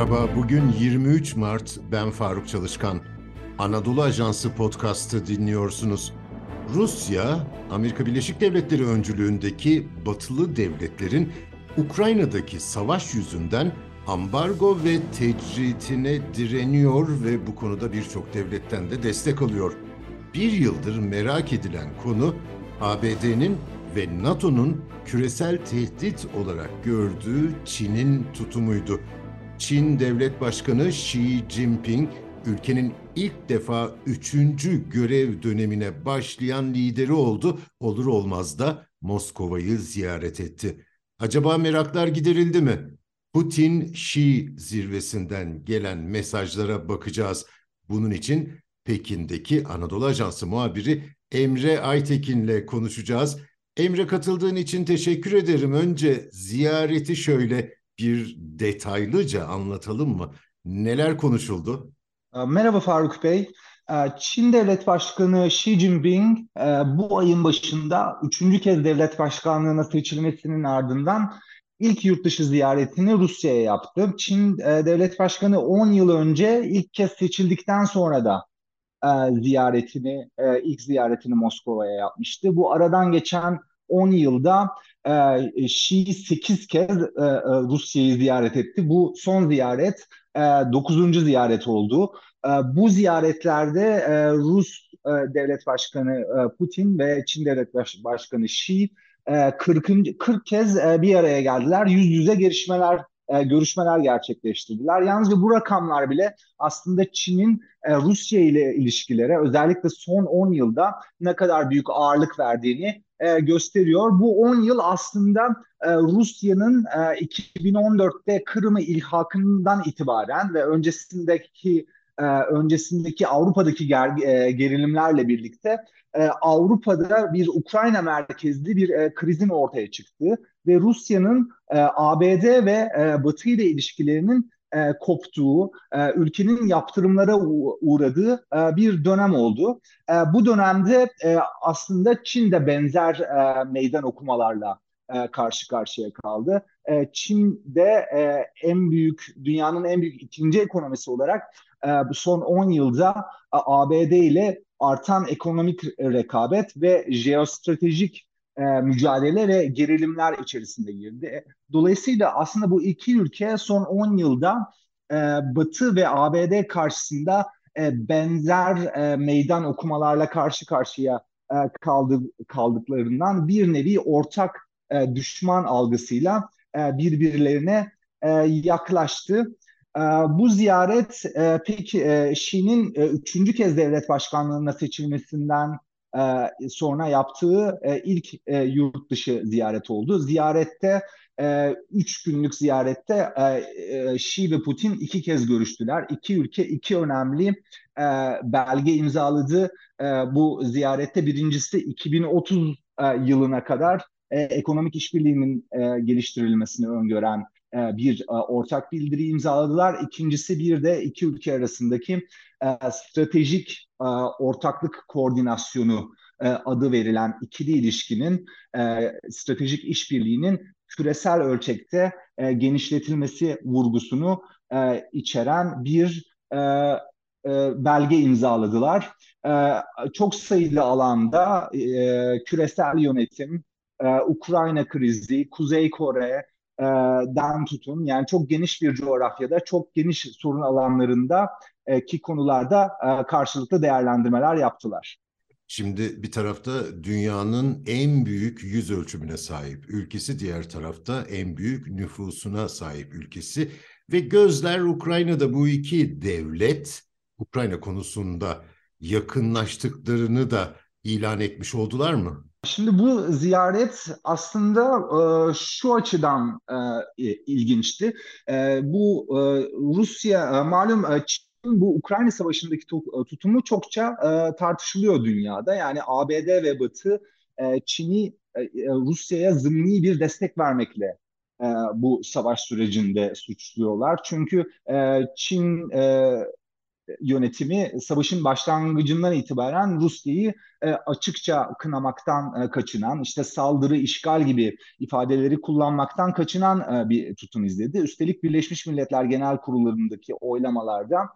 Merhaba, bugün 23 Mart, ben Faruk Çalışkan. Anadolu Ajansı podcast'ı dinliyorsunuz. Rusya, Amerika Birleşik Devletleri öncülüğündeki batılı devletlerin Ukrayna'daki savaş yüzünden ambargo ve tecritine direniyor ve bu konuda birçok devletten de destek alıyor. Bir yıldır merak edilen konu ABD'nin ve NATO'nun küresel tehdit olarak gördüğü Çin'in tutumuydu. Çin Devlet Başkanı Xi Jinping, ülkenin ilk defa üçüncü görev dönemine başlayan lideri oldu. Olur olmaz da Moskova'yı ziyaret etti. Acaba meraklar giderildi mi? Putin-Xi zirvesinden gelen mesajlara bakacağız. Bunun için Pekin'deki Anadolu Ajansı muhabiri Emre Aytekin'le konuşacağız. Emre katıldığın için teşekkür ederim. Önce ziyareti şöyle bir detaylıca anlatalım mı? Neler konuşuldu? Merhaba Faruk Bey. Çin Devlet Başkanı Xi Jinping bu ayın başında üçüncü kez devlet başkanlığına seçilmesinin ardından ilk yurt dışı ziyaretini Rusya'ya yaptı. Çin Devlet Başkanı 10 yıl önce ilk kez seçildikten sonra da ziyaretini, ilk ziyaretini Moskova'ya yapmıştı. Bu aradan geçen 10 yılda e, Şii 8 kez e, e, Rusya'yı ziyaret etti. Bu son ziyaret e, 9. ziyaret oldu. E, bu ziyaretlerde e, Rus e, Devlet Başkanı e, Putin ve Çin Devlet Baş Başkanı Xi e, 40. 40 kez e, bir araya geldiler. Yüz yüze görüşmeler e, görüşmeler gerçekleştirdiler. Yalnızca bu rakamlar bile aslında Çin'in e, Rusya ile ilişkilere özellikle son 10 yılda ne kadar büyük ağırlık verdiğini e, gösteriyor. Bu 10 yıl aslında e, Rusya'nın e, 2014'te Kırım'ı ilhakından itibaren ve öncesindeki e, öncesindeki Avrupa'daki ger, e, gerilimlerle birlikte e, Avrupa'da bir Ukrayna merkezli bir e, krizin ortaya çıktığı ve Rusya'nın e, ABD ve e, Batı ile ilişkilerinin e, koptuğu, e, ülkenin yaptırımlara uğradığı e, bir dönem oldu. E, bu dönemde e, aslında Çin de benzer e, meydan okumalarla e, karşı karşıya kaldı. E, Çin de e, en büyük, dünyanın en büyük ikinci ekonomisi olarak e, bu son 10 yılda e, ABD ile artan ekonomik rekabet ve jeostratejik e, mücadele ve gerilimler içerisinde girdi. Dolayısıyla aslında bu iki ülke son 10 yılda Batı ve ABD karşısında benzer meydan okumalarla karşı karşıya kaldı, kaldıklarından bir nevi ortak e, düşman algısıyla e, birbirlerine e, yaklaştı. E, bu ziyaret e, peki e, Şi'nin e, üçüncü kez devlet başkanlığına seçilmesinden e, sonra yaptığı e, ilk e, yurt dışı ziyaret oldu. Ziyarette e, üç günlük ziyarette e, e, Xi ve Putin iki kez görüştüler. İki ülke iki önemli e, belge imzaladı e, bu ziyarette. Birincisi 2030 e, yılına kadar e, ekonomik işbirliğinin e, geliştirilmesini öngören e, bir e, ortak bildiri imzaladılar. İkincisi bir de iki ülke arasındaki e, stratejik ortaklık koordinasyonu adı verilen ikili ilişkinin stratejik işbirliğinin küresel ölçekte genişletilmesi vurgusunu içeren bir belge imzaladılar. çok sayılı alanda küresel yönetim, Ukrayna krizi, Kuzey Kore, e, tutun yani çok geniş bir coğrafyada çok geniş sorun alanlarında e, ki konularda e, karşılıklı değerlendirmeler yaptılar. Şimdi bir tarafta dünyanın en büyük yüz ölçümüne sahip ülkesi, diğer tarafta en büyük nüfusuna sahip ülkesi ve gözler Ukrayna'da bu iki devlet Ukrayna konusunda yakınlaştıklarını da ilan etmiş oldular mı? Şimdi bu ziyaret aslında e, şu açıdan e, ilginçti. E, bu e, Rusya e, malum e, Çin bu Ukrayna Savaşı'ndaki tutumu çokça e, tartışılıyor dünyada. Yani ABD ve Batı e, Çin'i e, Rusya'ya zımni bir destek vermekle e, bu savaş sürecinde suçluyorlar. Çünkü e, Çin e, yönetimi savaşın başlangıcından itibaren Rusya'yı e, açıkça kınamaktan e, kaçınan, işte saldırı, işgal gibi ifadeleri kullanmaktan kaçınan e, bir tutum izledi. Üstelik Birleşmiş Milletler Genel Kurullarındaki oylamalarda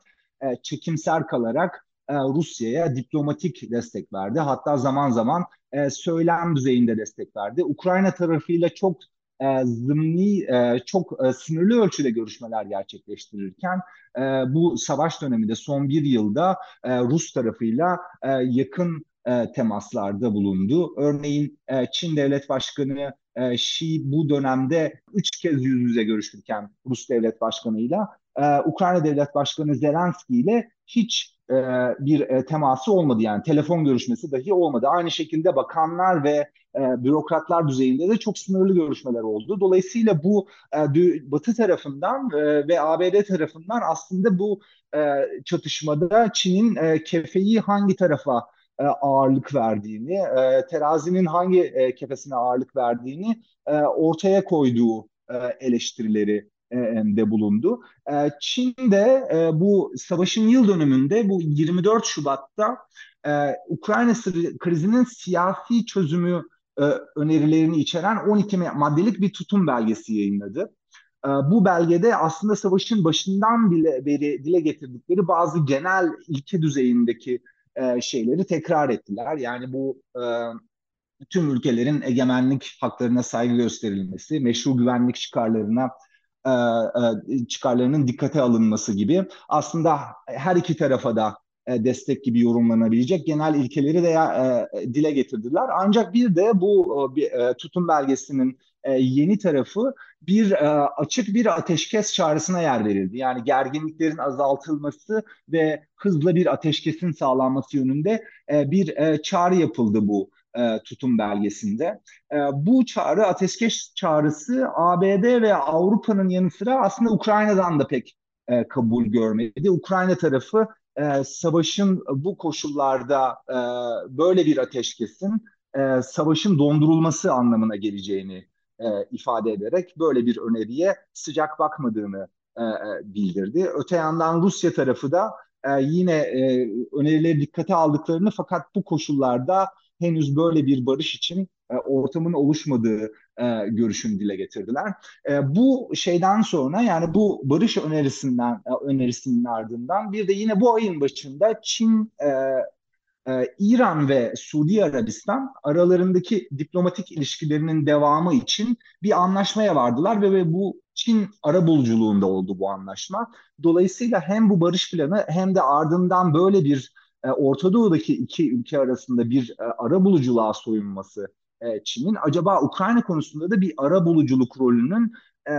e, çekimser kalarak Rusya'ya diplomatik destek verdi. Hatta zaman zaman söylem düzeyinde destek verdi. Ukrayna tarafıyla çok e, zımni, e, çok e, sınırlı ölçüde görüşmeler gerçekleştirirken e, bu savaş döneminde son bir yılda e, Rus tarafıyla e, yakın e, temaslarda bulundu. Örneğin e, Çin Devlet Başkanı e, Xi bu dönemde üç kez yüz yüze görüşürken Rus Devlet Başkanı'yla e, Ukrayna Devlet Başkanı Zelenski ile hiç e, bir e, teması olmadı yani telefon görüşmesi dahi olmadı. Aynı şekilde bakanlar ve e, bürokratlar düzeyinde de çok sınırlı görüşmeler oldu. Dolayısıyla bu e, Batı tarafından e, ve ABD tarafından aslında bu e, çatışmada Çin'in e, kefeyi hangi tarafa e, ağırlık verdiğini, e, terazinin hangi e, kefesine ağırlık verdiğini e, ortaya koyduğu e, eleştirileri e, de bulundu. E, Çin'de e, bu savaşın yıl dönümünde bu 24 Şubat'ta Ukrayna krizinin siyasi çözümü önerilerini içeren 12 maddelik bir tutum belgesi yayınladı. Bu belgede aslında savaşın başından bile beri dile getirdikleri bazı genel ilke düzeyindeki şeyleri tekrar ettiler. Yani bu tüm ülkelerin egemenlik haklarına saygı gösterilmesi, meşru güvenlik çıkarlarına e, e, çıkarlarının dikkate alınması gibi aslında her iki tarafa da e, destek gibi yorumlanabilecek genel ilkeleri de dile getirdiler. Ancak bir de bu tutum belgesinin yeni tarafı bir açık bir ateşkes çağrısına yer verildi. Yani gerginliklerin azaltılması ve hızla bir ateşkesin sağlanması yönünde bir çağrı yapıldı bu e, tutum belgesinde. E, bu çağrı, ateşkes çağrısı ABD ve Avrupa'nın yanı sıra aslında Ukrayna'dan da pek e, kabul görmedi. Ukrayna tarafı e, savaşın bu koşullarda e, böyle bir ateşkesin e, savaşın dondurulması anlamına geleceğini e, ifade ederek böyle bir öneriye sıcak bakmadığını e, e bildirdi. Öte yandan Rusya tarafı da e, yine e, önerileri dikkate aldıklarını fakat bu koşullarda henüz böyle bir barış için e, ortamın oluşmadığı e, görüşünü dile getirdiler. E, bu şeyden sonra yani bu barış önerisinden e, önerisinin ardından bir de yine bu ayın başında Çin İran ve Suudi Arabistan aralarındaki diplomatik ilişkilerinin devamı için bir anlaşmaya vardılar ve, bu Çin arabuluculuğunda oldu bu anlaşma. Dolayısıyla hem bu barış planı hem de ardından böyle bir e, Orta Doğu'daki iki ülke arasında bir e, ara buluculuğa soyunması e, Çin'in acaba Ukrayna konusunda da bir ara buluculuk rolünün e,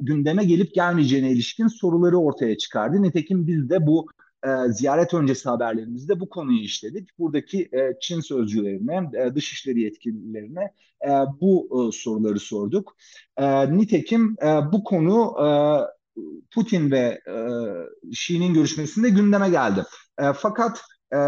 gündeme gelip gelmeyeceğine ilişkin soruları ortaya çıkardı. Nitekim biz de bu e, ziyaret öncesi haberlerimizde bu konuyu işledik. Buradaki e, Çin sözcülerine, e, dışişleri yetkililerine e, bu e, soruları sorduk. E, nitekim e, bu konu e, Putin ve e, Xi'nin görüşmesinde gündeme geldi. E, fakat e,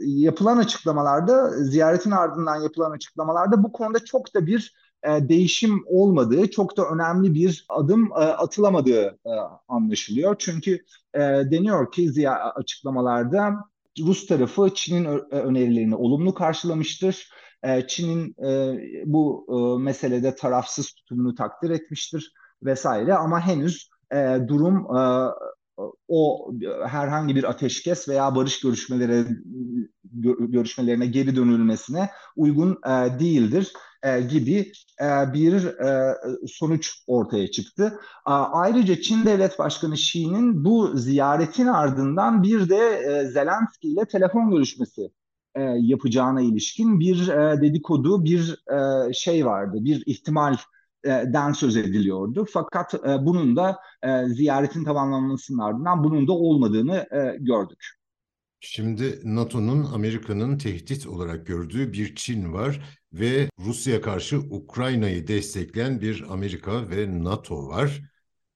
yapılan açıklamalarda, ziyaretin ardından yapılan açıklamalarda bu konuda çok da bir e, değişim olmadığı, çok da önemli bir adım e, atılamadığı e, anlaşılıyor. Çünkü e, deniyor ki ziya açıklamalarda Rus tarafı Çin'in önerilerini olumlu karşılamıştır. E, Çin'in e, bu e, meselede tarafsız tutumunu takdir etmiştir vesaire ama henüz e, durum e, o herhangi bir ateşkes veya barış görüşmeleri görüşmelerine geri dönülmesine uygun e, değildir e, gibi e, bir e, sonuç ortaya çıktı. A, ayrıca Çin Devlet Başkanı Xi'nin bu ziyaretin ardından bir de e, Zelenski ile telefon görüşmesi e, yapacağına ilişkin bir e, dedikodu, bir e, şey vardı, bir ihtimal den söz ediliyordu. Fakat e, bunun da e, ziyaretin tamamlanmasının ardından bunun da olmadığını e, gördük. Şimdi NATO'nun Amerika'nın tehdit olarak gördüğü bir Çin var ve Rusya karşı Ukrayna'yı destekleyen bir Amerika ve NATO var.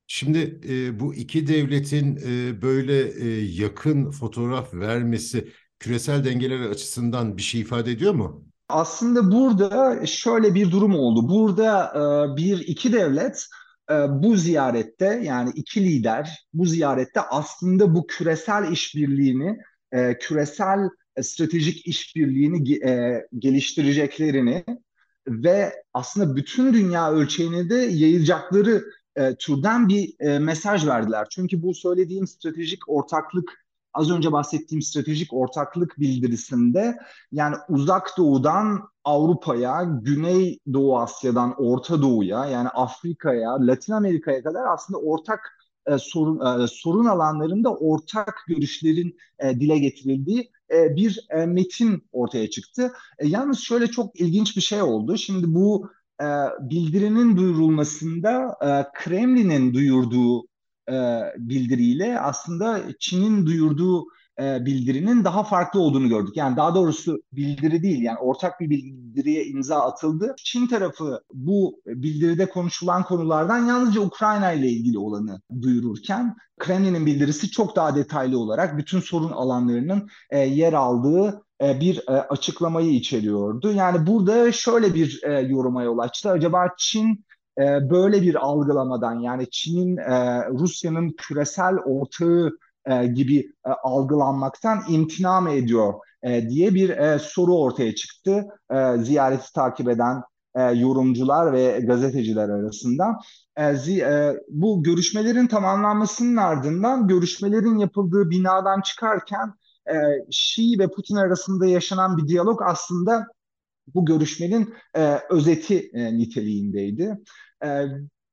Şimdi e, bu iki devletin e, böyle e, yakın fotoğraf vermesi küresel dengeler açısından bir şey ifade ediyor mu? Aslında burada şöyle bir durum oldu. Burada e, bir iki devlet e, bu ziyarette yani iki lider bu ziyarette aslında bu küresel işbirliğini, e, küresel stratejik işbirliğini geliştireceklerini ve aslında bütün dünya ölçeğine de yayacakları e, türden bir e, mesaj verdiler. Çünkü bu söylediğim stratejik ortaklık az önce bahsettiğim stratejik ortaklık bildirisinde yani uzak doğudan Avrupa'ya, Güney Doğu Asya'dan Orta Doğu'ya yani Afrika'ya, Latin Amerika'ya kadar aslında ortak e, sorun e, sorun alanlarında ortak görüşlerin e, dile getirildiği e, bir e, metin ortaya çıktı. E, yalnız şöyle çok ilginç bir şey oldu. Şimdi bu e, bildirinin duyurulmasında e, Kremlin'in duyurduğu e, bildiriyle aslında Çin'in duyurduğu e, bildirinin daha farklı olduğunu gördük. Yani daha doğrusu bildiri değil yani ortak bir bildiriye imza atıldı. Çin tarafı bu bildiride konuşulan konulardan yalnızca Ukrayna ile ilgili olanı duyururken Kremlin'in bildirisi çok daha detaylı olarak bütün sorun alanlarının e, yer aldığı e, bir e, açıklamayı içeriyordu. Yani burada şöyle bir e, yoruma yol açtı. Acaba Çin e, böyle bir algılamadan yani Çin'in e, Rusya'nın küresel ortağı e, gibi e, algılanmaktan imtina mı ediyor e, diye bir e, soru ortaya çıktı e, ziyareti takip eden e, yorumcular ve gazeteciler arasında. E, zi, e, bu görüşmelerin tamamlanmasının ardından görüşmelerin yapıldığı binadan çıkarken e, Şii ve Putin arasında yaşanan bir diyalog aslında bu görüşmenin e, özeti e, niteliğindeydi. E,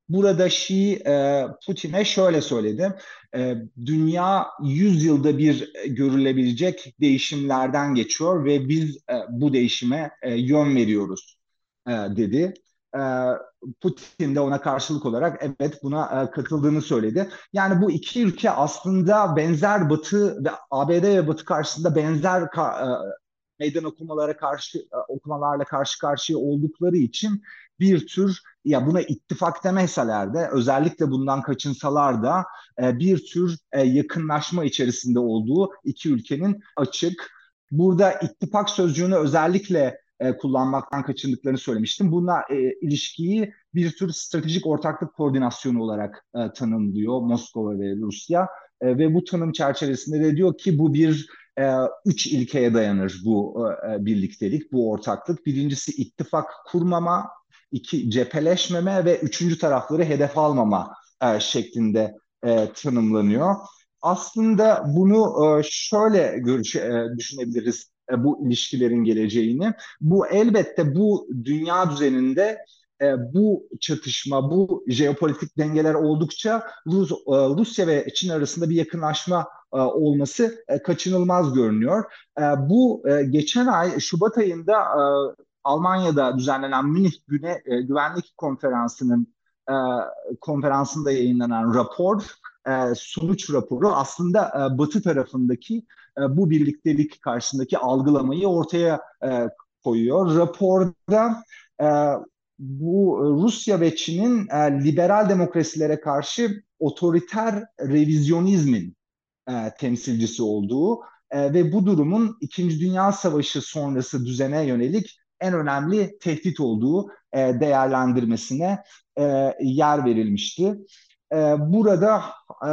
burada Şii e, Putin'e şöyle söyledi. E, dünya 100 yılda bir görülebilecek değişimlerden geçiyor ve biz e, bu değişime e, yön veriyoruz e, dedi. E, Putin de ona karşılık olarak evet buna e, katıldığını söyledi. Yani bu iki ülke aslında benzer Batı ve ABD ve Batı karşısında benzer e, meydan okumalara karşı e, okumalarla karşı karşıya oldukları için bir tür ya buna ittifak demeseler de özellikle bundan kaçınsalar da e, bir tür e, yakınlaşma içerisinde olduğu iki ülkenin açık. Burada ittifak sözcüğünü özellikle kullanmaktan kaçındıklarını söylemiştim. Buna ilişkiyi bir tür stratejik ortaklık koordinasyonu olarak tanımlıyor Moskova ve Rusya. Ve bu tanım çerçevesinde de diyor ki bu bir üç ilkeye dayanır bu e, birliktelik, bu ortaklık. Birincisi ittifak kurmama, iki cepheleşmeme ve üçüncü tarafları hedef almama e, şeklinde e, tanımlanıyor. Aslında bunu e, şöyle görüş, e, düşünebiliriz e, bu ilişkilerin geleceğini. Bu elbette bu dünya düzeninde e, bu çatışma, bu jeopolitik dengeler oldukça Rus, e, Rusya ve Çin arasında bir yakınlaşma e, olması e, kaçınılmaz görünüyor. E, bu e, geçen ay Şubat ayında e, Almanya'da düzenlenen Münih Güne, e, Güvenlik Konferansı'nın e, konferansında yayınlanan rapor, e, sonuç raporu aslında e, Batı tarafındaki e, bu birliktelik karşısındaki algılamayı ortaya e, koyuyor. Raporda e, bu Rusya ve Çin'in e, liberal demokrasilere karşı otoriter revizyonizmin e, temsilcisi olduğu e, ve bu durumun İkinci Dünya Savaşı sonrası düzene yönelik en önemli tehdit olduğu e, değerlendirmesine e, yer verilmişti. E, burada e,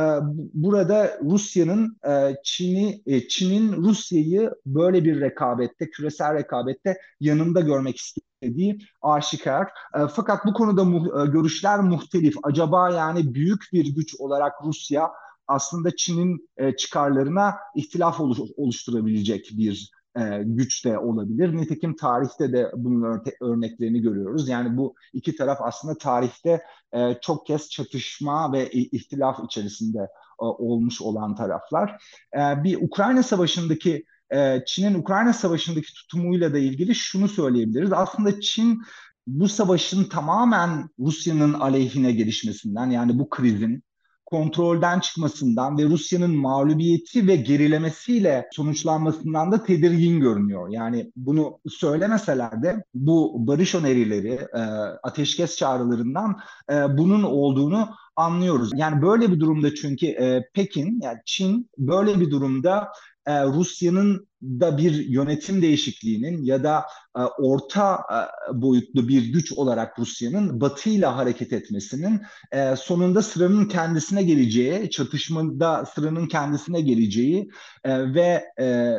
burada Rusya'nın e, Çin'i e, Çin'in Rusya'yı böyle bir rekabette, küresel rekabette yanında görmek istediği aşikar. E, fakat bu konuda mu, e, görüşler muhtelif. Acaba yani büyük bir güç olarak Rusya aslında Çin'in e, çıkarlarına ihtilaf oluşturabilecek bir e, güç de olabilir. Nitekim tarihte de bunun örneklerini görüyoruz. Yani bu iki taraf aslında tarihte e, çok kez çatışma ve ihtilaf içerisinde e, olmuş olan taraflar. E, bir Ukrayna Savaşı'ndaki e, Çin'in Ukrayna Savaşı'ndaki tutumuyla da ilgili şunu söyleyebiliriz. Aslında Çin bu savaşın tamamen Rusya'nın aleyhine gelişmesinden yani bu krizin kontrolden çıkmasından ve Rusya'nın mağlubiyeti ve gerilemesiyle sonuçlanmasından da tedirgin görünüyor. Yani bunu söylemeseler de bu barış önerileri, e, ateşkes çağrılarından e, bunun olduğunu anlıyoruz. Yani böyle bir durumda çünkü e, Pekin, yani Çin böyle bir durumda e, Rusya'nın da bir yönetim değişikliğinin ya da e, orta e, boyutlu bir güç olarak Rusya'nın Batı ile hareket etmesinin e, sonunda sıranın kendisine geleceği, çatışmada sıranın kendisine geleceği e, ve e,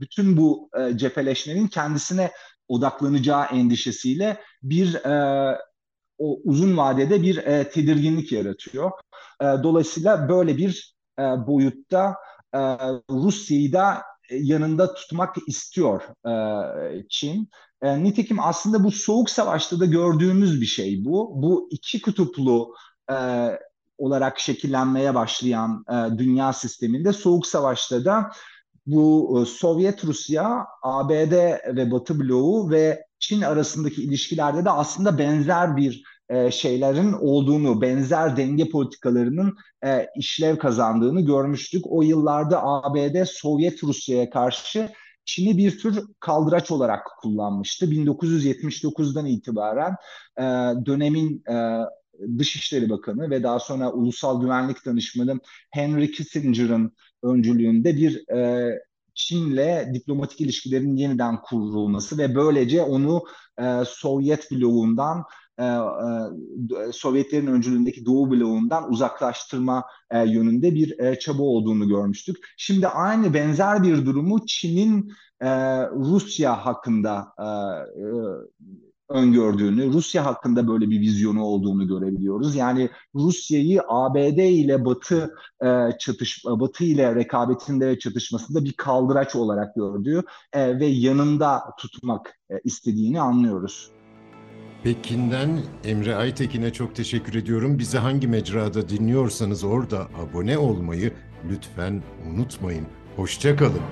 bütün bu e, cepheleşmenin kendisine odaklanacağı endişesiyle bir e, o uzun vadede bir e, tedirginlik yaratıyor. E, dolayısıyla böyle bir e, boyutta e, Rusya'yı da yanında tutmak istiyor e, Çin. E, nitekim aslında bu soğuk savaşta da gördüğümüz bir şey bu. Bu iki kutuplu e, olarak şekillenmeye başlayan e, dünya sisteminde soğuk savaşta da bu e, Sovyet Rusya, ABD ve Batı bloğu ve Çin arasındaki ilişkilerde de aslında benzer bir e, şeylerin olduğunu, benzer denge politikalarının e, işlev kazandığını görmüştük. O yıllarda ABD Sovyet Rusya'ya karşı Çin'i bir tür kaldıraç olarak kullanmıştı. 1979'dan itibaren e, dönemin Dışişleri Bakanı ve daha sonra Ulusal Güvenlik Danışmanı Henry Kissinger'ın öncülüğünde bir Çin'le diplomatik ilişkilerin yeniden kurulması ve böylece onu Sovyet bloğundan e, e, Sovyetlerin öncülüğündeki Doğu bloğundan uzaklaştırma e, yönünde bir e, çaba olduğunu görmüştük. Şimdi aynı benzer bir durumu Çin'in e, Rusya hakkında e, e, öngördüğünü, Rusya hakkında böyle bir vizyonu olduğunu görebiliyoruz. Yani Rusya'yı ABD ile Batı e, çatış Batı ile rekabetinde ve çatışmasında bir kaldıraç olarak gördüğü e, ve yanında tutmak e, istediğini anlıyoruz. Pekin'den Emre Aytekin'e çok teşekkür ediyorum. Bizi hangi mecrada dinliyorsanız orada abone olmayı lütfen unutmayın. Hoşçakalın.